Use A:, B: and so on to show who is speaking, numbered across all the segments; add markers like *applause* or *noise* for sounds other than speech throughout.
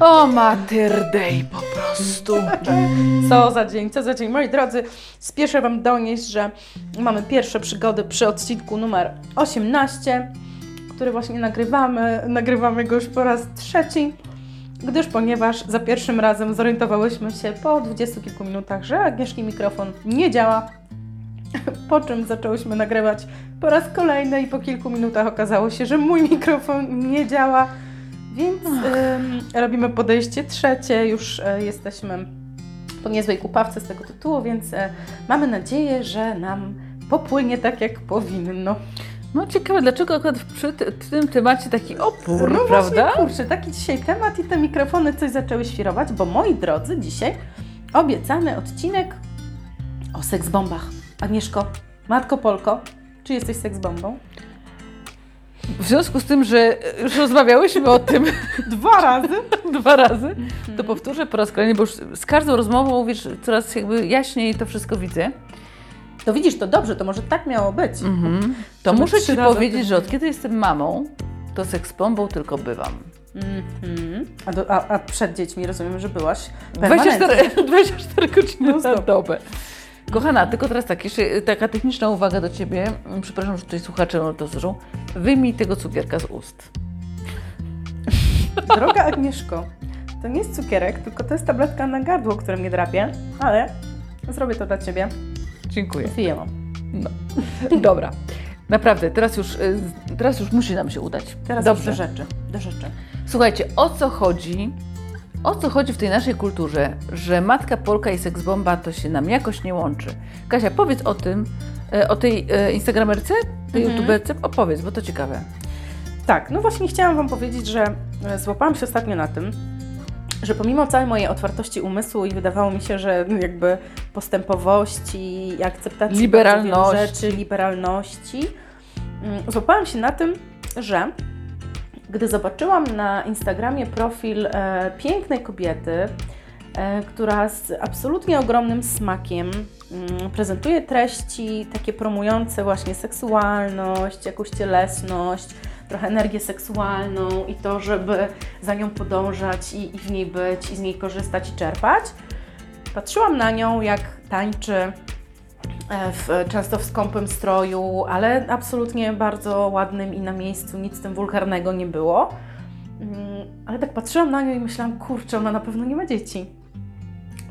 A: O, Mater Day po prostu.
B: Co za dzień, co za dzień. Moi drodzy, spieszę Wam donieść, że mamy pierwsze przygody przy odcinku numer 18, który właśnie nagrywamy. Nagrywamy go już po raz trzeci, gdyż ponieważ za pierwszym razem zorientowałyśmy się po dwudziestu kilku minutach, że Agnieszki mikrofon nie działa. Po czym zaczęłyśmy nagrywać po raz kolejny i po kilku minutach okazało się, że mój mikrofon nie działa. Więc robimy podejście trzecie, już e, jesteśmy po niezłej kupawce z tego tytułu, więc e, mamy nadzieję, że nam popłynie tak jak powinno.
A: No ciekawe, dlaczego akurat przy ty- tym temacie taki opór,
B: no
A: prawda?
B: właśnie, kurczę, taki dzisiaj temat i te mikrofony coś zaczęły świrować, bo moi drodzy, dzisiaj obiecany odcinek o seksbombach. Agnieszko, Matko Polko, czy jesteś seksbombą?
A: W związku z tym, że już rozmawiałyśmy o tym *laughs*
B: Dwa razy. *laughs*
A: dwa razy, to powtórzę po raz kolejny, bo już z każdą rozmową mówisz coraz jakby jaśniej to wszystko widzę.
B: To widzisz, to dobrze, to może tak miało być.
A: Mhm. To
B: Żeby
A: muszę Ci powiedzieć, że od kiedy jestem mamą, to seksbombą tylko bywam.
B: Mhm. A, do, a, a przed dziećmi rozumiem, że byłaś permanentnie. *laughs*
A: 24, 24 godziny na
B: Non-stop.
A: dobę. Kochana, tylko teraz tak, jeszcze taka techniczna uwaga do Ciebie. Mm, Przepraszam, że tutaj słuchacze to słyszą. Wyjmij tego cukierka z ust. *laughs*
B: Droga Agnieszko, to nie jest cukierek, tylko to jest tabletka na gardło, które mnie drapie, ale zrobię to dla Ciebie.
A: Dziękuję.
B: Zjem.
A: No. *laughs* Dobra. Naprawdę, teraz już, y, teraz już musi nam się udać.
B: Teraz
A: Dobrze.
B: do rzeczy. Do rzeczy.
A: Słuchajcie, o co chodzi? O co chodzi w tej naszej kulturze, że matka Polka i seksbomba to się nam jakoś nie łączy? Kasia, powiedz o tym, e, o tej e, instagramerce, tej
B: Mhm.
A: youtuberce, opowiedz, bo to ciekawe.
B: Tak, no właśnie chciałam Wam powiedzieć, że e, złapałam się ostatnio na tym, że pomimo całej mojej otwartości umysłu i wydawało mi się, że jakby postępowości i akceptacji
A: Liberalności.
B: rzeczy, liberalności, mm, złapałam się na tym, że gdy zobaczyłam na Instagramie profil e, pięknej kobiety, e, która z absolutnie ogromnym smakiem mm, prezentuje treści takie promujące właśnie seksualność, jakąś cielesność, trochę energię seksualną i to, żeby za nią podążać i, i w niej być, i z niej korzystać i czerpać. Patrzyłam na nią, jak tańczy w, często w skąpym stroju, ale absolutnie bardzo ładnym i na miejscu, nic tym wulgarnego nie było. Mm, Ale tak patrzyłam na nią i myślałam, kurczę, ona na pewno nie ma dzieci.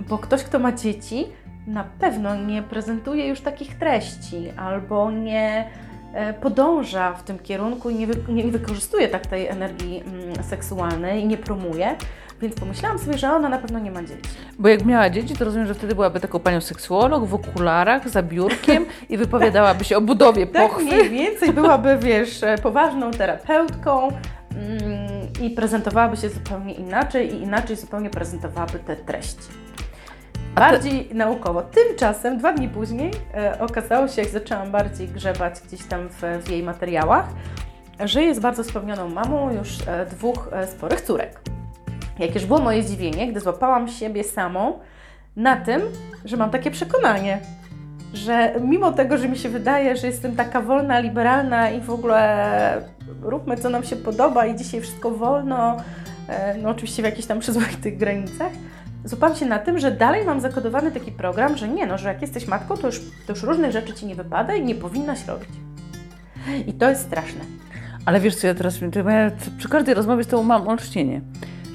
B: Bo ktoś, kto ma dzieci, na pewno nie prezentuje już takich treści albo nie e, podąża w tym kierunku i nie, wy, nie wykorzystuje tak tej energii mm, seksualnej i nie promuje. Więc pomyślałam sobie, że ona na pewno nie ma dzieci.
A: Bo jak miała dzieci, to rozumiem, że wtedy byłaby taką panią seksuolog w okularach, za biurkiem i wypowiadałaby się o budowie
B: Tak
A: pochwy.
B: mniej więcej byłaby, wiesz, poważną terapeutką mm, i prezentowałaby się zupełnie inaczej i inaczej zupełnie prezentowałaby te treści. Bardziej naukowo. Tymczasem, dwa dni później, e, okazało się, jak zaczęłam bardziej grzebać gdzieś tam w, w jej materiałach, że jest bardzo spełnioną mamą już e, dwóch e, sporych córek. Jakież było moje zdziwienie, gdy złapałam siebie samą na tym, że mam takie przekonanie, że mimo tego, że mi się wydaje, że jestem taka wolna, liberalna i w ogóle róbmy co nam się podoba i dzisiaj wszystko wolno, e, no oczywiście w jakichś tam przyzwoitych granicach, złapałam się na tym, że dalej mam zakodowany taki program, że nie no, że jak jesteś matką, to już, to już różnych rzeczy Ci nie wypada i nie powinnaś robić. I to jest straszne.
A: Ale wiesz co, ja teraz ja przy każdej rozmowie z tobą mam olsznienie.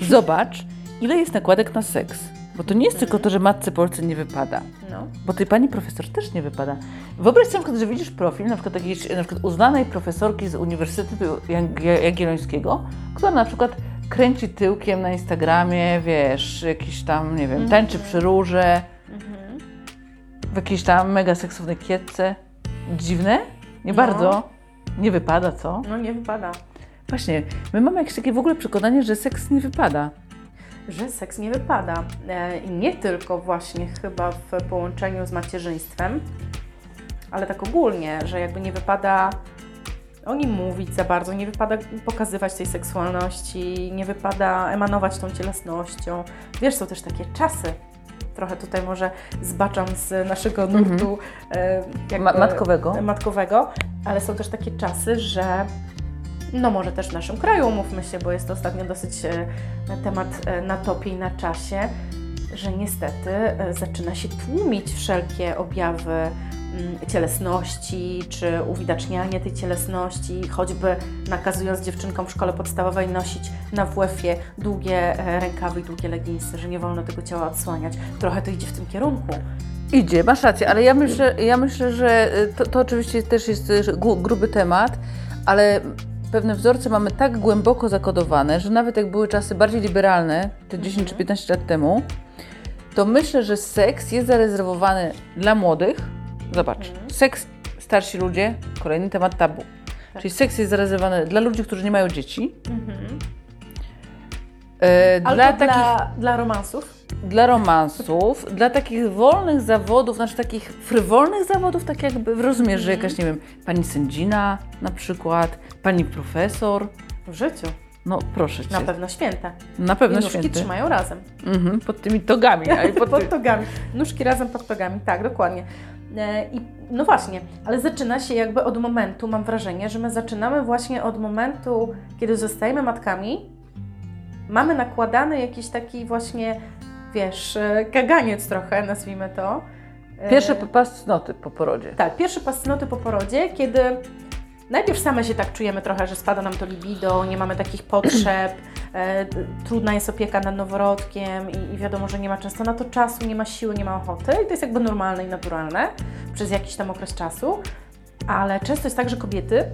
A: Zobacz, ile jest nakładek na seks. Bo to nie jest tylko to, że matce Polsce nie wypada.
B: No.
A: Bo tej pani profesor też nie wypada. Wyobraź sobie, na przykład, że widzisz profil na przykład jakiejś na przykład uznanej profesorki z Uniwersytetu Jagie- Jagiellońskiego, która na przykład kręci tyłkiem na Instagramie, wiesz, jakiś tam, nie wiem, tańczy przy róże,
B: Mhm.
A: w jakiejś tam mega seksownej kietce. Dziwne? Nie
B: No.
A: bardzo. Nie wypada, co?
B: No nie wypada.
A: Właśnie, my mamy jakieś takie w ogóle przekonanie, że seks nie wypada.
B: że seks nie wypada. E, I nie tylko właśnie chyba w połączeniu z macierzyństwem, ale tak ogólnie, że jakby nie wypada o nim mówić za bardzo, nie wypada pokazywać tej seksualności, nie wypada emanować tą cielesnością. Wiesz, są też takie czasy. Trochę tutaj może zbaczam z naszego nurtu e, jakby,
A: Ma- matkowego.
B: matkowego, ale są też takie czasy, że No może też w naszym kraju, umówmy się, bo jest to ostatnio dosyć e, temat e, na topie i na czasie, że niestety e, zaczyna się tłumić wszelkie objawy mm, cielesności, czy uwidacznianie tej cielesności, choćby nakazując dziewczynkom w szkole podstawowej nosić na WF-ie długie rękawy i długie leginsy, że nie wolno tego ciała odsłaniać. Trochę to idzie w tym kierunku.
A: Idzie, masz rację, ale ja myślę, ja myślę że to, to oczywiście też jest gruby temat, ale pewne wzorce mamy tak głęboko zakodowane, że nawet jak były czasy bardziej liberalne, te 10 czy 15 lat temu, to myślę, że seks jest zarezerwowany dla młodych. Zobacz, seks starsi ludzie, kolejny temat tabu. Czyli seks jest zarezerwowany dla ludzi, którzy nie mają dzieci. E,
B: Albo
A: dla
B: dla,
A: takich
B: dla romansów.
A: Dla romansów, dla takich wolnych zawodów, znaczy takich frywolnych zawodów, tak jakby rozumiesz, że jakaś, nie wiem, pani sędzina na przykład, pani profesor.
B: W życiu.
A: No proszę cię.
B: Na pewno święte.
A: Na pewno
B: I nóżki
A: święty.
B: trzymają razem.
A: Mhm, pod tymi togami. A *laughs* pod
B: pod togami. Nóżki razem pod togami, tak, dokładnie. E, I no właśnie, ale zaczyna się jakby od momentu, mam wrażenie, że my zaczynamy właśnie od momentu, kiedy zostajemy matkami, mamy nakładany jakiś taki właśnie, wiesz, e, kaganiec trochę, nazwijmy to. E,
A: Pierwsze pas cnoty po porodzie.
B: tak, pierwszy pas cnoty po porodzie, kiedy najpierw same się tak czujemy trochę, że spada nam to libido, nie mamy takich *clears throat* potrzeb, e, trudna jest opieka nad noworodkiem i, i wiadomo, że nie ma często na to czasu, nie ma siły, nie ma ochoty i to jest jakby normalne i naturalne przez jakiś tam okres czasu, ale często jest tak, że kobiety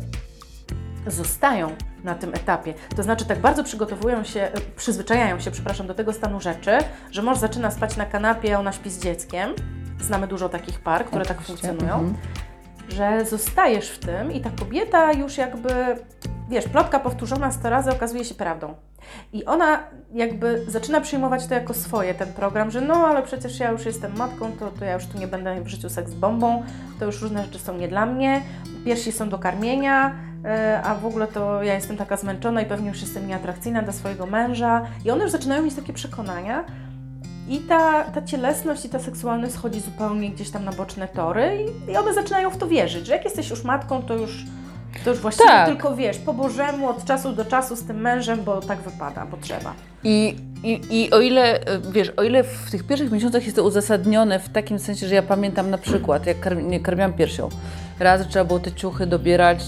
B: zostają na tym etapie. To znaczy tak bardzo przygotowują się, przyzwyczajają się, przepraszam, do tego stanu rzeczy, że mąż zaczyna spać na kanapie, a ona śpi z dzieckiem. Znamy dużo takich par, które tak
A: Oczywiście.
B: funkcjonują
A: Mhm.
B: że zostajesz w tym i ta kobieta już jakby, wiesz, plotka powtórzona 100 razy okazuje się prawdą. I ona jakby zaczyna przyjmować to jako swoje, ten program, że no, ale przecież ja już jestem matką, to, to ja już tu nie będę w życiu seks bombą, to już różne rzeczy są nie dla mnie, piersi są do karmienia, e, a w ogóle to ja jestem taka zmęczona i pewnie już jestem nieatrakcyjna dla swojego męża. I one już zaczynają mieć takie przekonania, i ta, ta cielesność i ta seksualność schodzi zupełnie gdzieś tam na boczne tory i, i one zaczynają w to wierzyć, że jak jesteś już matką, to już, to już właściwie
A: Tak.
B: tylko wiesz, po Bożemu od czasu do czasu z tym mężem, bo tak wypada, bo trzeba.
A: I, i, I o ile, e, wiesz, o ile w tych pierwszych miesiącach jest to uzasadnione w takim sensie, że ja pamiętam na przykład, jak karmi, karmiłam piersią, raz trzeba było te ciuchy dobierać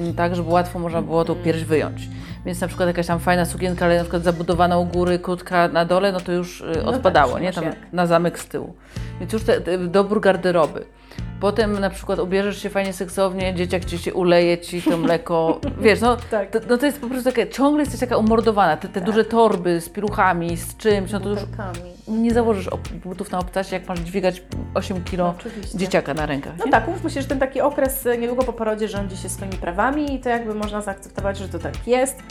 A: yy, tak, żeby łatwo można było tą pierś wyjąć. Więc na przykład jakaś tam fajna sukienka, ale na przykład zabudowana u góry, krótka na dole, no to już yy,
B: No
A: odpadało,
B: tak,
A: nie? Tam na zamek z tyłu. Więc już te, te, dobór garderoby. Potem na przykład ubierzesz się fajnie seksownie, dzieciak ci się uleje, ci to mleko, *laughs* wiesz, no
B: Tak.
A: to, no to jest po prostu takie, ciągle jesteś taka umordowana, te, te duże torby z piluchami, z czymś, no to już nie założysz butów na obcasie, jak masz dźwigać 8 kilo
B: No,
A: dzieciaka na rękach.
B: No
A: nie?
B: tak, mówmy się, że ten taki okres e, niedługo po porodzie rządzi się swoimi prawami i to jakby można zaakceptować, że to tak jest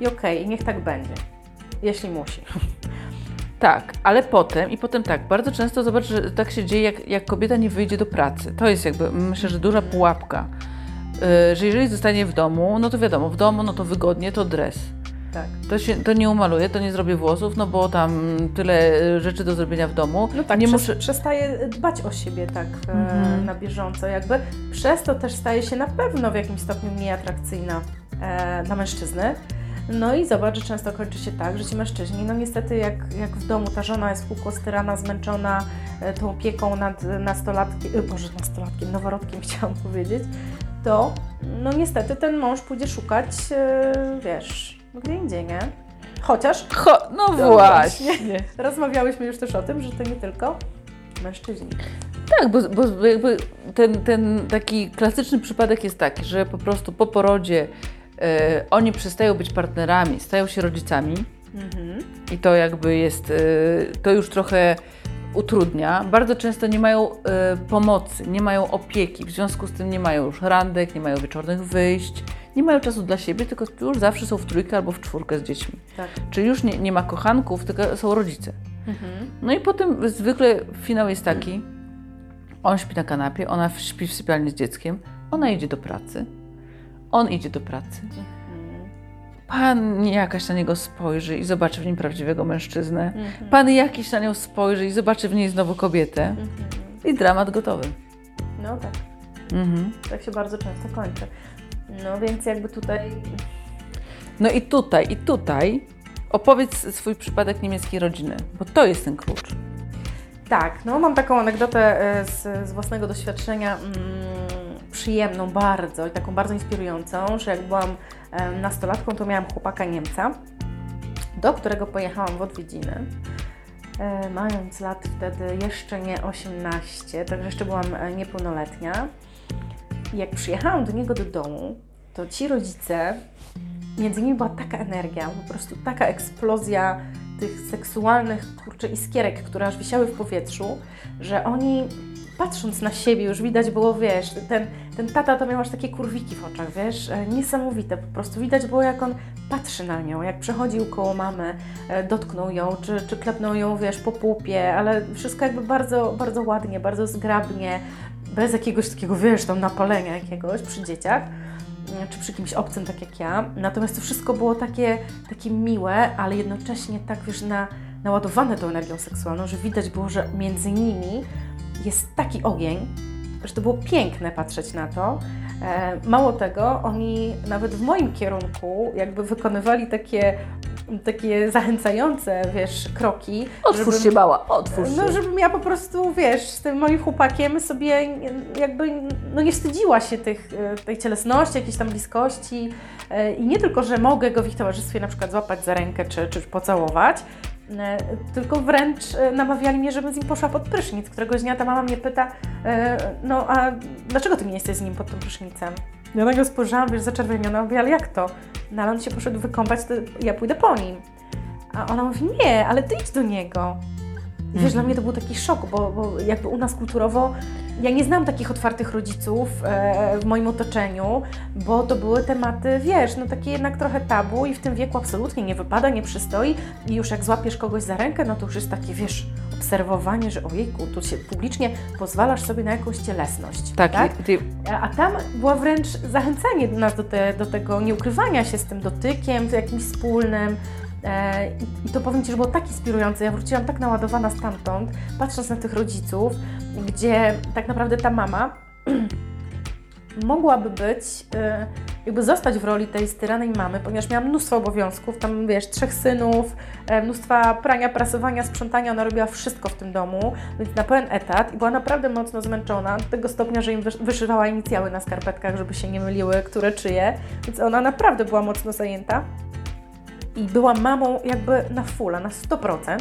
B: i okej, niech tak będzie, jeśli musi. *laughs*
A: Tak, ale potem i potem tak, bardzo często zobacz, że tak się dzieje, jak, jak kobieta nie wyjdzie do pracy. To jest jakby, myślę, że duża pułapka. Yy, że jeżeli zostanie w domu, no to wiadomo, w domu, no to wygodnie, to dres.
B: Tak.
A: To, się, to nie umaluję, to nie zrobię włosów, no bo tam tyle y, rzeczy do zrobienia w domu.
B: No tak,
A: nie
B: przez,
A: muszę.
B: przestaje dbać o siebie tak e,
A: Mhm.
B: na bieżąco, jakby przez to też staje się na pewno w jakimś stopniu mniej atrakcyjna e, dla mężczyzny. No i zobacz, że często kończy się tak, że ci mężczyźni, no niestety jak, jak w domu ta żona jest kółko styrana, zmęczona e, tą opieką nad nastolatkiem, e, boże nastolatkiem, noworodkiem *laughs* chciałam powiedzieć, to no niestety ten mąż pójdzie szukać, e, wiesz, gdzie indziej, nie? Chociaż
A: Cho, no
B: No
A: właśnie.
B: Rozmawiałyśmy już też o tym, że to nie tylko mężczyźni.
A: Tak, bo, bo jakby ten, ten taki klasyczny przypadek jest taki, że po prostu po porodzie oni przestają być partnerami, stają się rodzicami i to jakby jest, e, to już trochę utrudnia. Bardzo często nie mają e, pomocy, nie mają opieki, w związku z tym nie mają już randek, nie mają wieczornych wyjść, nie mają czasu dla siebie, tylko już zawsze są w trójkę albo w czwórkę z dziećmi.
B: Tak.
A: Czyli już nie, nie ma kochanków, tylko są rodzice. No i potem zwykle finał jest taki, on śpi na kanapie, ona śpi w sypialni z dzieckiem, ona idzie do pracy, on idzie do pracy. Pan jakaś na niego spojrzy i zobaczy w nim prawdziwego mężczyznę. Pan jakiś na nią spojrzy i zobaczy w niej znowu kobietę. I dramat gotowy.
B: No tak,
A: Mhm.
B: tak się bardzo często kończy. No więc jakby tutaj
A: No i tutaj, i tutaj opowiedz swój przypadek niemieckiej rodziny, bo to jest ten klucz.
B: Tak, no mam taką anegdotę e, z, z własnego doświadczenia, mm, przyjemną bardzo i taką bardzo inspirującą, że jak byłam e, nastolatką, to miałam chłopaka Niemca, do którego pojechałam w odwiedziny, e, mając lat wtedy jeszcze nie 18, także jeszcze byłam e, niepełnoletnia. I jak przyjechałam do niego do domu, to ci rodzice, między nimi była taka energia, po prostu taka eksplozja tych seksualnych, kurczę, iskierek, które aż wisiały w powietrzu, że oni patrząc na siebie już widać było, wiesz, ten, ten tata to miał aż takie kurwiki w oczach, wiesz, e, niesamowite po prostu. Widać było, jak on patrzy na nią, jak przechodził koło mamy, e, dotknął ją, czy, czy klepnął ją, wiesz, po pupie, ale wszystko jakby bardzo, bardzo ładnie, bardzo zgrabnie, bez jakiegoś takiego, wiesz, tam napalenia jakiegoś przy dzieciach czy przy kimś obcym, tak jak ja. Natomiast to wszystko było takie, takie miłe, ale jednocześnie tak wiesz, na, naładowane tą energią seksualną, że widać było, że między nimi jest taki ogień, że to było piękne patrzeć na to. E, mało tego, oni nawet w moim kierunku jakby wykonywali takie takie zachęcające, wiesz, kroki.
A: Otwórz
B: żebym-
A: się bała, otwórz
B: no, żebym ja po prostu, wiesz, z tym moim chłopakiem sobie jakby no nie wstydziła się tych, e, tej cielesności, jakiejś tam bliskości e, i nie tylko, że mogę go w ich towarzystwie na przykład złapać za rękę czy, czy pocałować, tylko wręcz e, namawiali mnie, żebym z nim poszła pod prysznic. Któregoś dnia ta mama mnie pyta, e, no a dlaczego ty nie jesteś z nim pod tym prysznicem? Ja na niego spojrzałam, wiesz, zaczerwieniona, mówię, ale jak to? No ale on się poszedł wykąpać, to ja pójdę po nim. A ona mówi, nie, ale ty idź do niego. I wiesz, dla mnie to był taki szok, bo, bo jakby u nas kulturowo, ja nie znam takich otwartych rodziców e, w moim otoczeniu, bo to były tematy, wiesz, no takie jednak trochę tabu i w tym wieku absolutnie nie wypada, nie przystoi i już jak złapiesz kogoś za rękę, no to już jest takie, wiesz, obserwowanie, że ojejku, tu się publicznie pozwalasz sobie na jakąś cielesność,
A: Tak,
B: tak?
A: ty,
B: A a tam była wręcz zachęcanie nas do, te, do tego nieukrywania się z tym dotykiem, z jakimś wspólnym. E, I to powiem Ci, że było tak inspirujące. Ja wróciłam tak naładowana stamtąd, patrząc na tych rodziców, gdzie tak naprawdę ta mama *clears throat* mogłaby być, e, jakby zostać w roli tej styranej mamy, ponieważ miała mnóstwo obowiązków, tam wiesz, trzech synów, e, mnóstwa prania, prasowania, sprzątania, ona robiła wszystko w tym domu, więc na pełen etat i była naprawdę mocno zmęczona, do tego stopnia, że im wysz- wyszywała inicjały na skarpetkach, żeby się nie myliły, które czyje, więc ona naprawdę była mocno zajęta i była mamą jakby na fulla, na 100%,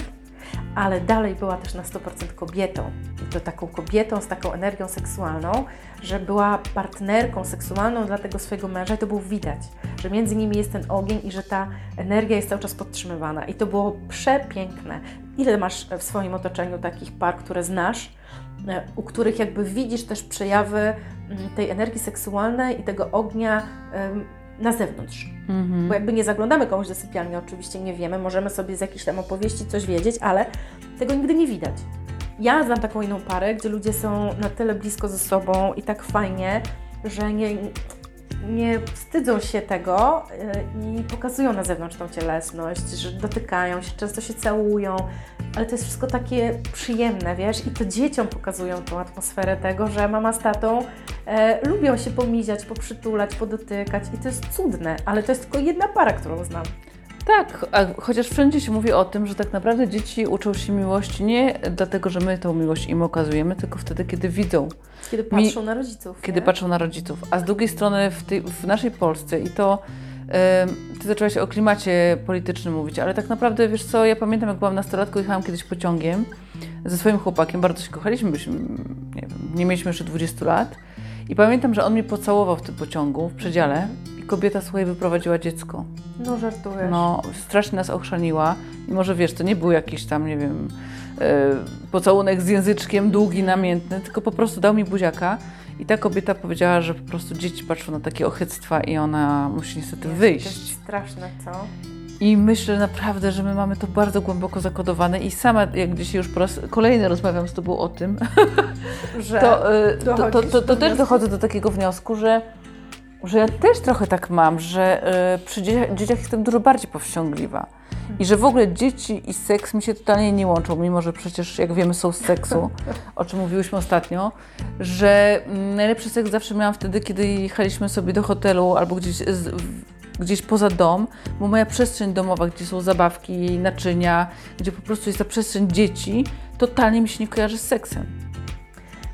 B: ale dalej była też na 100% kobietą. I to taką kobietą z taką energią seksualną, że była partnerką seksualną dla tego swojego męża i to było widać, że między nimi jest ten ogień i że ta energia jest cały czas podtrzymywana. I to było przepiękne. Ile masz w swoim otoczeniu takich par, które znasz, e, u których jakby widzisz też przejawy mm, tej energii seksualnej i tego ognia na zewnątrz.
A: mhm.
B: Bo jakby nie zaglądamy komuś do sypialni, oczywiście nie wiemy, możemy sobie z jakichś tam opowieści coś wiedzieć, ale tego nigdy nie widać. Ja znam taką inną parę, gdzie ludzie są na tyle blisko ze sobą i tak fajnie, że nie, nie wstydzą się tego yy, i pokazują na zewnątrz tą cielesność, że dotykają się, często się całują, ale to jest wszystko takie przyjemne, wiesz, i to dzieciom pokazują tą atmosferę tego, że mama z tatą e, lubią się pomiziać, poprzytulać, podotykać i to jest cudne, ale to jest tylko jedna para, którą znam.
A: Tak, chociaż wszędzie się mówi o tym, że tak naprawdę dzieci uczą się miłości nie dlatego, że my tą miłość im okazujemy, tylko wtedy, kiedy widzą,
B: Kiedy
A: Mi-
B: patrzą na rodziców.
A: kiedy
B: nie?
A: patrzą na rodziców. A z drugiej strony w, tej, w naszej Polsce i to em, ty zaczęłaś o klimacie politycznym mówić, ale tak naprawdę wiesz co, ja pamiętam jak byłam nastolatką, jechałam kiedyś pociągiem ze swoim chłopakiem, bardzo się kochaliśmy, byliśmy, nie wiem, nie mieliśmy jeszcze 20 lat i pamiętam, że on mnie pocałował w tym pociągu, w przedziale i kobieta słuchaj wyprowadziła dziecko.
B: No żartujesz.
A: No, strasznie nas ochrzaniła. I może wiesz, to nie był jakiś tam, nie wiem, e, pocałunek z języczkiem długi, namiętny, tylko po prostu dał mi buziaka. I ta kobieta powiedziała, że po prostu dzieci patrzą na takie ochyctwa i ona musi niestety
B: Jezu, To
A: wyjść.
B: jest straszne, co?
A: I myślę naprawdę, że my mamy to bardzo głęboko zakodowane i sama, jak dzisiaj już po raz kolejny rozmawiam z Tobą o tym, *laughs*
B: Że
A: to, y, to, to, to, to też dochodzę do takiego wniosku, że, że ja też trochę tak mam, że y, przy dzieciach, dzieciach jestem dużo bardziej powściągliwa. I że w ogóle dzieci i seks mi się totalnie nie łączą, mimo że przecież, jak wiemy, są z seksu, o czym mówiłyśmy ostatnio, że mm, najlepszy seks zawsze miałam wtedy, kiedy jechaliśmy sobie do hotelu albo gdzieś z, gdzieś poza dom, bo moja przestrzeń domowa, gdzie są zabawki, naczynia, gdzie po prostu jest ta przestrzeń dzieci, totalnie mi się nie kojarzy z seksem.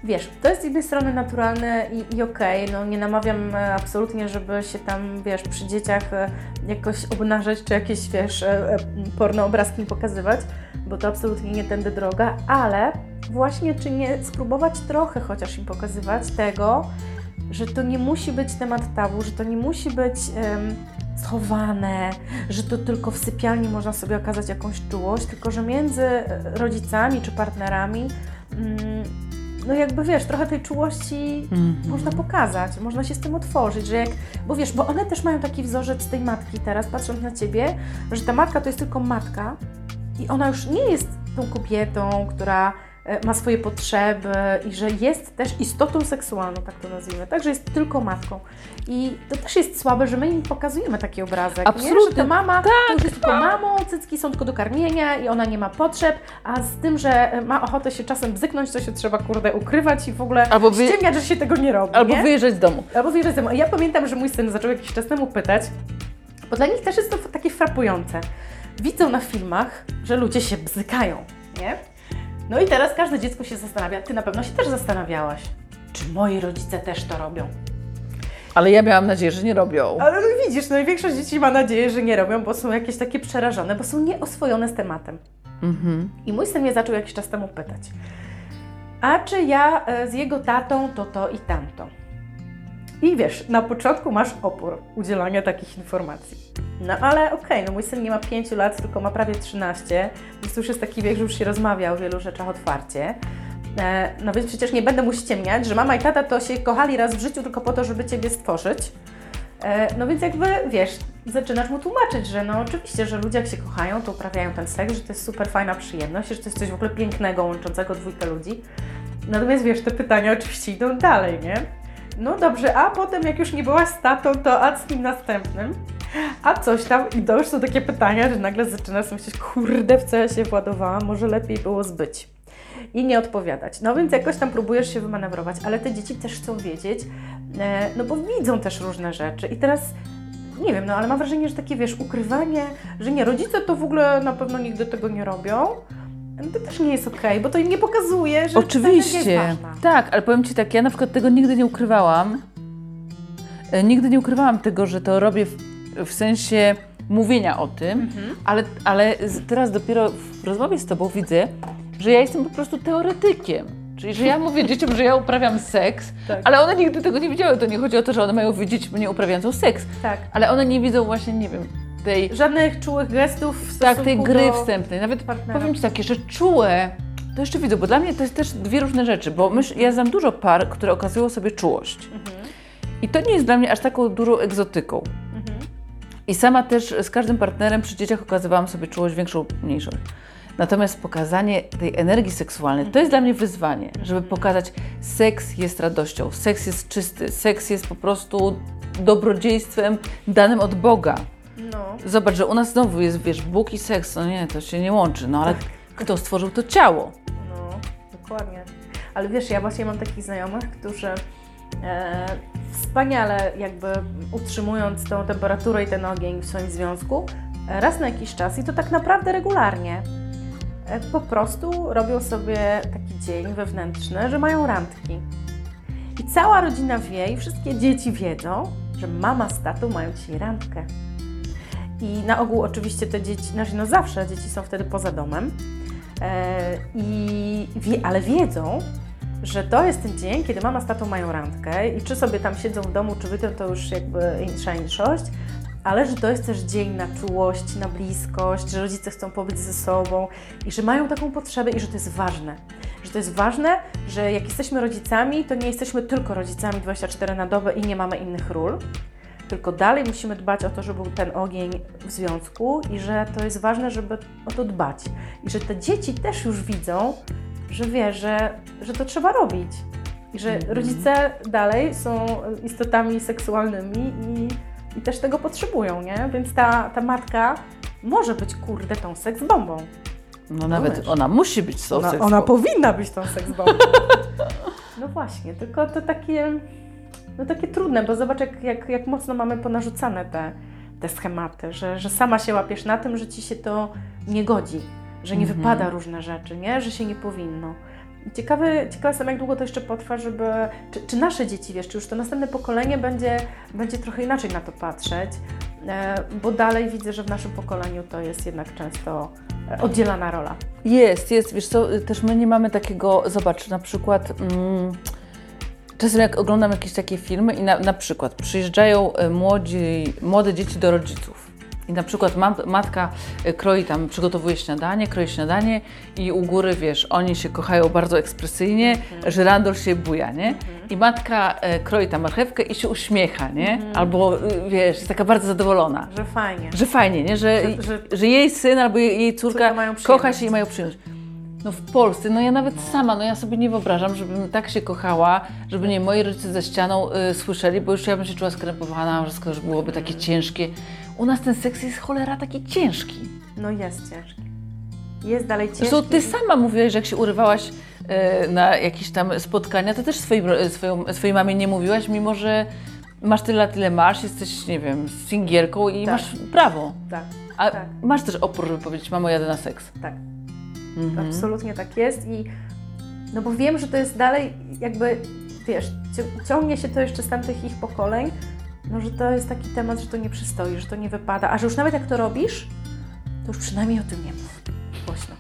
B: Wiesz, to jest z jednej strony naturalne i, i okej, no nie namawiam e, absolutnie, żeby się tam, wiesz, przy dzieciach e, jakoś obnażać, czy jakieś, wiesz, e, porno obrazki pokazywać, bo to absolutnie nie tędy droga, ale właśnie czy nie spróbować trochę chociaż im pokazywać tego, że to nie musi być temat tabu, że to nie musi być schowane, że to tylko w sypialni można sobie okazać jakąś czułość, tylko że między e, rodzicami czy partnerami mm, no jakby wiesz, trochę tej czułości
A: Mhm.
B: można pokazać, można się z tym otworzyć, że jak, bo wiesz, bo one też mają taki wzorzec tej matki teraz, patrząc na Ciebie, że ta matka to jest tylko matka i ona już nie jest tą kobietą, która ma swoje potrzeby i że jest też istotą seksualną, tak to nazwijmy, tak, że jest tylko matką. I to też jest słabe, że my im pokazujemy taki obrazek, nie?
A: Absolutnie.
B: że ta mama to już jest tylko mamą, cycki są tylko do karmienia i ona nie ma potrzeb, a z tym, że ma ochotę się czasem bzyknąć, to się trzeba, kurde, ukrywać i w ogóle
A: Albo wy-
B: ściemniać, że się tego nie robi,
A: Albo
B: nie?
A: wyjeżdżać z domu.
B: Albo wyjeżdżać z domu. Ja pamiętam, że mój syn zaczął jakiś czas temu pytać, bo dla nich też jest to takie frapujące. Widzą na filmach, że ludzie się bzykają, nie? No i teraz każde dziecko się zastanawia, ty na pewno się też zastanawiałaś, czy moi rodzice też to robią.
A: Ale ja miałam nadzieję, że nie robią.
B: Ale no widzisz, no i większość dzieci ma nadzieję, że nie robią, bo są jakieś takie przerażone, bo są nieoswojone z tematem.
A: Mhm.
B: I mój syn mnie zaczął jakiś czas temu pytać, a czy ja e, z jego tatą to to i tamto? I wiesz, na początku masz opór udzielania takich informacji. No ale okej, no mój syn nie ma 5 lat, tylko ma prawie 13, więc już jest taki wiek, że już się rozmawia o wielu rzeczach otwarcie. E, No więc przecież nie będę mu ściemniać, że mama i tata to się kochali raz w życiu tylko po to, żeby Ciebie stworzyć. E, No więc jakby, wiesz, zaczynasz mu tłumaczyć, że no oczywiście, że ludzie jak się kochają, to uprawiają ten seks, że to jest super fajna przyjemność, że to jest coś w ogóle pięknego, łączącego dwójkę ludzi. Natomiast wiesz, te pytania oczywiście idą dalej, nie? No dobrze, a potem jak już nie byłaś tatą, to a z kim następnym? A coś tam i to już są takie pytania, że nagle zaczynasz myśleć, kurde, w co ja się władowałam, może lepiej było zbyć. I nie odpowiadać. No więc jakoś tam próbujesz się wymanewrować, ale te dzieci też chcą wiedzieć, e, no bo widzą też różne rzeczy. I teraz nie wiem, no ale mam wrażenie, że takie wiesz, ukrywanie, że nie, rodzice to w ogóle na pewno nigdy tego nie robią. To też nie jest okej, bo to im nie pokazuje, że
A: Oczywiście.
B: jest ważna.
A: Tak, ale powiem Ci tak, ja na przykład tego nigdy nie ukrywałam. E, Nigdy nie ukrywałam tego, że to robię w, w sensie mówienia o tym,
B: Mhm.
A: ale, ale teraz dopiero w rozmowie z Tobą widzę, że ja jestem po prostu teoretykiem. Czyli, że ja mówię *laughs* dzieciom, że ja uprawiam seks,
B: Tak.
A: ale one nigdy tego nie widziały. To nie chodzi o to, że one mają widzieć mnie uprawiającą seks,
B: Tak.
A: ale one nie widzą właśnie, nie wiem, tej,
B: Żadnych czułych gestów w
A: tak, tej gry
B: do...
A: wstępnej. Nawet
B: partnera.
A: powiem Ci takie, że czułe, to jeszcze widzę, bo dla mnie to jest też dwie różne rzeczy, bo ja znam dużo par, które okazują sobie czułość.
B: Mhm.
A: I to nie jest dla mnie aż taką dużą egzotyką. I sama też z każdym partnerem przy dzieciach okazywałam sobie czułość większą, mniejszą. Natomiast pokazanie tej energii seksualnej to jest dla mnie wyzwanie, żeby pokazać, seks jest radością, seks jest czysty, seks jest po prostu dobrodziejstwem danym od Boga.
B: No.
A: Zobacz, że u nas znowu jest, wiesz, Bóg i seks, no nie, to się nie łączy, no ale kto stworzył to ciało?
B: No, dokładnie. Ale wiesz, ja właśnie mam takich znajomych, którzy e, wspaniale jakby utrzymując tą temperaturę i ten ogień w swoim związku, e, raz na jakiś czas i to tak naprawdę regularnie, e, po prostu robią sobie taki dzień wewnętrzny, że mają randki. I cała rodzina wie i wszystkie dzieci wiedzą, że mama z tatą mają dzisiaj randkę. I na ogół oczywiście te dzieci, znaczy no zawsze dzieci są wtedy poza domem, E, I ale wiedzą, że to jest ten dzień, kiedy mama z tatą mają randkę i czy sobie tam siedzą w domu, czy wypią, to już jakby insza inszość, ale że to jest też dzień na czułość, na bliskość, że rodzice chcą pobyć ze sobą i że mają taką potrzebę i że to jest ważne. Że to jest ważne, że jak jesteśmy rodzicami, to nie jesteśmy tylko rodzicami 24 na dobę i nie mamy innych ról, tylko dalej musimy dbać o to, żeby był ten ogień w związku i że to jest ważne, żeby o to dbać. I że te dzieci też już widzą, że wie, że, że to trzeba robić. I że
A: Mhm.
B: rodzice dalej są istotami seksualnymi i, i też tego potrzebują, nie? Więc ta, ta matka może być, kurde, tą seksbombą.
A: No nawet ona musi być tą
B: Ona, ona powinna być tą seksbombą. *laughs* no właśnie, tylko to takie, no takie trudne, bo zobacz, jak, jak, jak mocno mamy ponarzucane te, te schematy, że, że sama się łapiesz na tym, że ci się to nie godzi, że nie
A: Mhm.
B: wypada różne rzeczy, nie? że się nie powinno. Ciekawy, ciekawa jestem, jak długo to jeszcze potrwa, żeby. Czy, czy nasze dzieci, wiesz, czy już to następne pokolenie będzie, będzie trochę inaczej na to patrzeć, e, bo dalej widzę, że w naszym pokoleniu to jest jednak często e, oddzielana rola.
A: Jest, jest. Wiesz co, też my nie mamy takiego, zobacz, na przykład mm, czasem jak oglądam jakieś takie filmy i na, na przykład przyjeżdżają e, młodzi, młode dzieci do rodziców i na przykład matka e, kroi tam, przygotowuje śniadanie, kroi śniadanie i u góry, wiesz, oni się kochają bardzo ekspresyjnie, żyrandol się buja, nie? I matka e, kroi tam marchewkę i się uśmiecha, nie? Albo, y, wiesz, jest taka bardzo zadowolona.
B: Że fajnie.
A: Że fajnie, nie? Że,
B: Że- że-
A: że jej syn albo jej, jej córka kocha się i mają przyjemność. No w Polsce, no ja nawet sama, no ja sobie nie wyobrażam, żebym tak się kochała, żeby nie moi rodzice za ścianą y, słyszeli, bo już ja bym się czuła skrępowana, skoro już byłoby takie ciężkie. U nas ten seks jest cholera taki ciężki.
B: No jest ciężki. Jest dalej ciężki.
A: Zresztą ty sama mówiłaś, że jak się urywałaś y, na jakieś tam spotkania, to też swoim, ro- swoją, swojej mamie nie mówiłaś, mimo że masz tyle, lat, ile masz, jesteś, nie wiem, singielką i
B: Tak.
A: masz prawo.
B: Tak,
A: A
B: Tak.
A: masz też opór, żeby powiedzieć, mamo, jadę na seks.
B: tak.
A: Mhm.
B: Absolutnie tak jest i no bo wiem, że to jest dalej jakby, wiesz, ciągnie się to jeszcze z tamtych ich pokoleń, no że to jest taki temat, że to nie przystoi, że to nie wypada, a że już nawet jak to robisz, to już przynajmniej o tym nie mów głośno.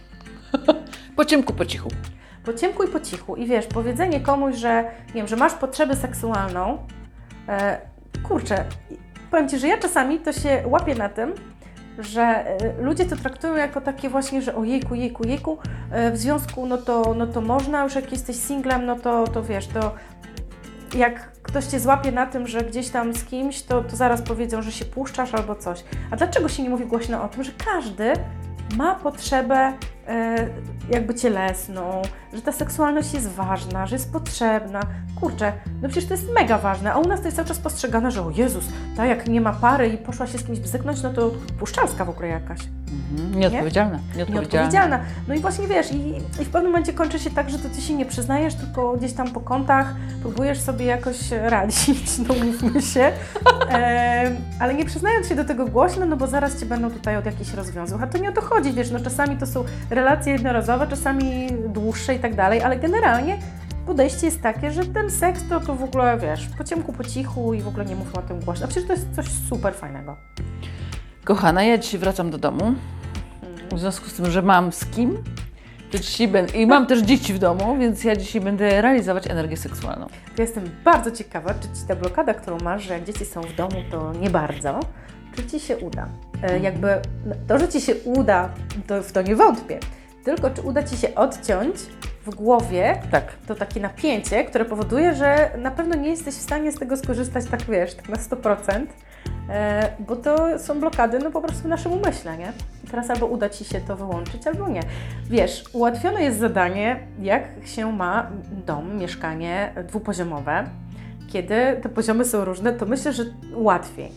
B: *laughs*
A: Po ciemku, po cichu.
B: Po ciemku i po cichu. I wiesz, powiedzenie komuś, że nie wiem, że masz potrzebę seksualną, e, kurczę, powiem Ci, że ja czasami to się łapię na tym, że e, ludzie to traktują jako takie właśnie, że ojejku, jejku, jejku, e, w związku no to, no to można, już jak jesteś singlem, no to, to wiesz, to jak ktoś Cię złapie na tym, że gdzieś tam z kimś, to, to zaraz powiedzą, że się puszczasz albo coś. A dlaczego się nie mówi głośno o tym, że każdy ma potrzebę e, jakby cielesną, że ta seksualność jest ważna, że jest potrzebna. Kurczę, no przecież to jest mega ważne, a u nas to jest cały czas postrzegane, że o Jezus, ta jak nie ma pary i poszła się z kimś bzyknąć, no to puszczalska w ogóle jakaś.
A: Mhm. Nieodpowiedzialna. Nieodpowiedzialna.
B: Nieodpowiedzialna. No i właśnie wiesz, i, i w pewnym momencie kończy się tak, że to ty się nie przyznajesz, tylko gdzieś tam po kątach próbujesz sobie jakoś radzić, *laughs* no mówmy się, Em, ale nie przyznając się do tego głośno, no bo zaraz cię będą tutaj od jakichś rozwiązów. A to nie o to chodzi, wiesz, no czasami to są relacje jednorazowe, czasami dłuższe i tak dalej, ale generalnie podejście jest takie, że ten seks to, to w ogóle, wiesz, po ciemku, po cichu i w ogóle nie mówmy o tym głośno. A przecież to jest coś super fajnego.
A: Kochana, ja dzisiaj wracam do domu. W związku z tym, że mam z kim, to dzisiaj będę, i mam też dzieci w domu, więc ja dzisiaj będę realizować energię seksualną.
B: Ja jestem bardzo ciekawa, czy Ci ta blokada, którą masz, że jak dzieci są w domu, to nie bardzo, czy Ci się uda. E, jakby no, to, że Ci się uda, to w to nie wątpię. Tylko czy uda Ci się odciąć w głowie
A: Tak.
B: to takie napięcie, które powoduje, że na pewno nie jesteś w stanie z tego skorzystać tak, wiesz, tak na 100%, e, bo to są blokady, no po prostu w naszym umyśle, nie? I teraz albo uda Ci się to wyłączyć, albo nie. Wiesz, ułatwione jest zadanie, jak się ma dom, mieszkanie dwupoziomowe. Kiedy te poziomy są różne, to myślę, że łatwiej.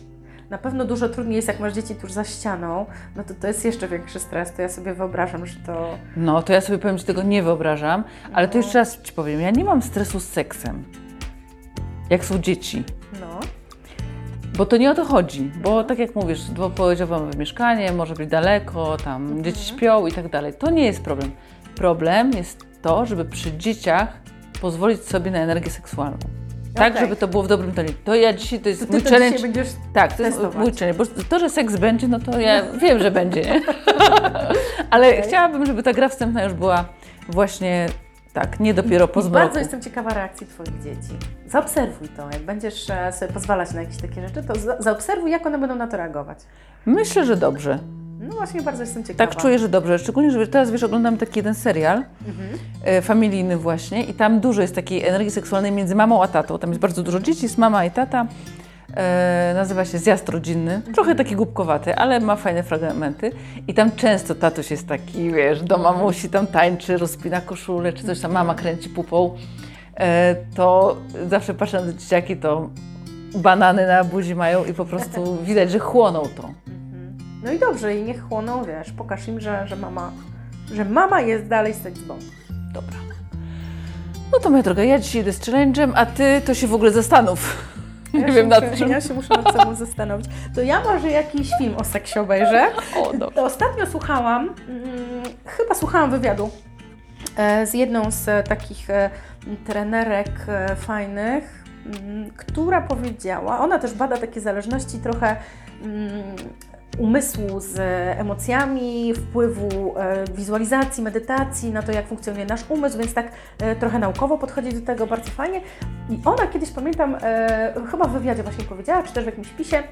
B: Na pewno dużo trudniej jest, jak masz dzieci tuż za ścianą, no to to jest jeszcze większy stres, to ja sobie wyobrażam, że to...
A: No, to ja sobie powiem, że tego nie wyobrażam, ale to jeszcze raz Ci powiem, ja nie mam stresu z seksem. Jak są dzieci. Bo to nie o to chodzi, bo tak jak mówisz, dwupoziomowe mieszkanie, może być daleko, tam dzieci śpią i tak dalej. To nie jest problem. Problem jest to, żeby przy dzieciach pozwolić sobie na energię seksualną. Tak,
B: Okej.
A: żeby to było w dobrym tonie. To ja dzisiaj, to jest
B: to ty
A: mój
B: to
A: challenge.
B: będziesz
A: Tak, to jest
B: testować.
A: mój challenge, bo to, że seks będzie, no to ja *laughs* wiem, że będzie, nie? *laughs* Ale
B: Okej.
A: chciałabym, żeby ta gra wstępna już była właśnie tak, nie dopiero po
B: I
A: zmroku.
B: bardzo jestem ciekawa reakcji Twoich dzieci. Zaobserwuj to, jak będziesz e, sobie pozwalać na jakieś takie rzeczy, to za- zaobserwuj, jak one będą na to reagować.
A: Myślę, że dobrze.
B: No właśnie, bardzo jestem ciekawa.
A: Tak czuję, że dobrze. Szczególnie, że teraz wiesz, oglądam taki jeden serial
B: Mhm.
A: e, familijny właśnie i tam dużo jest takiej energii seksualnej między mamą a tatą. Tam jest bardzo dużo dzieci, jest mama i tata. E, nazywa się Zjazd Rodzinny. Trochę taki głupkowaty, ale ma fajne fragmenty. I tam często tatuś jest taki, wiesz, do mamusi tam tańczy, rozpina koszulę, czy coś tam, mama kręci pupą. E, to zawsze patrzę na dzieciaki, to banany na buzi mają i po prostu *laughs* widać, że chłoną to.
B: Mhm. No i dobrze, i niech chłoną, wiesz, pokaż im, że, że mama, że mama jest dalej seksbą.
A: Dobra. No to moja droga, ja dzisiaj idę z challenge'em, a ty to się w ogóle zastanów. *laughs* Nie
B: Ja się
A: wiem nad
B: muszę,
A: czym.
B: Ja się muszę nad sobą zastanowić. To ja może jakiś film o seksie obejrzę. *laughs*
A: O, dobrze.
B: To ostatnio słuchałam, mm, chyba słuchałam wywiadu e, z jedną z takich e, trenerek e, fajnych, mm, która powiedziała, ona też bada takie zależności trochę mm, umysłu z emocjami, wpływu e, wizualizacji, medytacji na to, jak funkcjonuje nasz umysł, więc tak e, trochę naukowo podchodzi do tego bardzo fajnie. I ona kiedyś, pamiętam, chyba w wywiadzie właśnie powiedziała, czy też w jakimś pisie,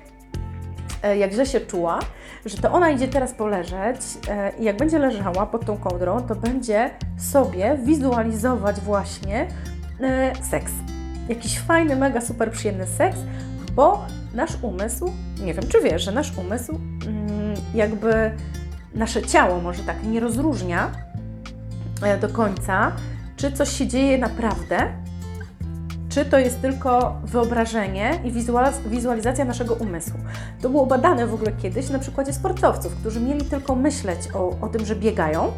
B: e, jak źle się czuła, że to ona idzie teraz poleżeć e, i jak będzie leżała pod tą kołdrą, to będzie sobie wizualizować właśnie e, seks. Jakiś fajny, mega super przyjemny seks, bo nasz umysł, nie wiem czy wiesz, że nasz umysł mm, jakby nasze ciało może tak nie rozróżnia do końca, czy coś się dzieje naprawdę, czy to jest tylko wyobrażenie i wizualiz- wizualizacja naszego umysłu. To było badane w ogóle kiedyś na przykładzie sportowców, którzy mieli tylko myśleć o, o tym, że biegają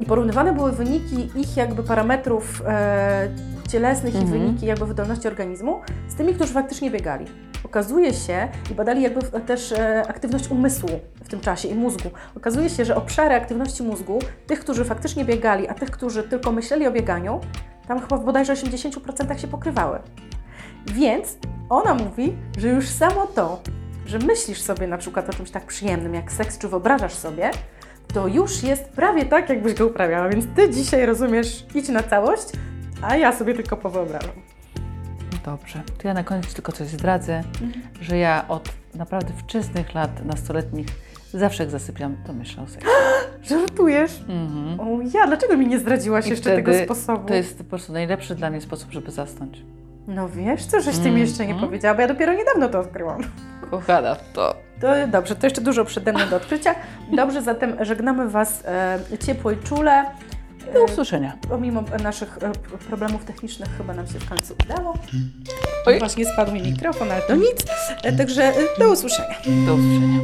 B: i porównywane były wyniki ich jakby parametrów e, cielesnych i
A: Mhm.
B: wyniki jakby wydolności organizmu z tymi, którzy faktycznie biegali. Okazuje się, i badali jakby też e, aktywność umysłu w tym czasie i mózgu. Okazuje się, że obszary aktywności mózgu tych, którzy faktycznie biegali, a tych, którzy tylko myśleli o bieganiu, tam chyba w bodajże 80% się pokrywały. Więc ona mówi, że już samo to, że myślisz sobie na przykład o czymś tak przyjemnym jak seks, czy wyobrażasz sobie, to już jest prawie tak, jakbyś go uprawiała. Więc ty dzisiaj rozumiesz, idź na całość, a ja sobie tylko powyobrażam.
A: Dobrze. To ja na koniec tylko coś zdradzę, że ja od naprawdę wczesnych lat nastoletnich zawsze jak zasypiam, to myślę o seksie. *gasps*
B: Żartujesz?
A: Mhm.
B: O ja, dlaczego mi nie zdradziłaś
A: I
B: jeszcze tego sposobu?
A: To jest po prostu najlepszy dla mnie sposób, żeby zasnąć.
B: No wiesz, co żeś ty mi jeszcze nie
A: Mhm.
B: powiedziała, bo ja dopiero niedawno to odkryłam.
A: Kochana, to
B: To dobrze, to jeszcze dużo przede mną do odkrycia. Dobrze, zatem żegnamy Was e, ciepło i czule.
A: do
B: E,
A: usłyszenia.
B: pomimo naszych e, problemów technicznych chyba nam się w końcu udało.
A: Oj.
B: Właśnie spadł mi mikrofon, ale to nic. E, Także e, do usłyszenia.
A: Do usłyszenia.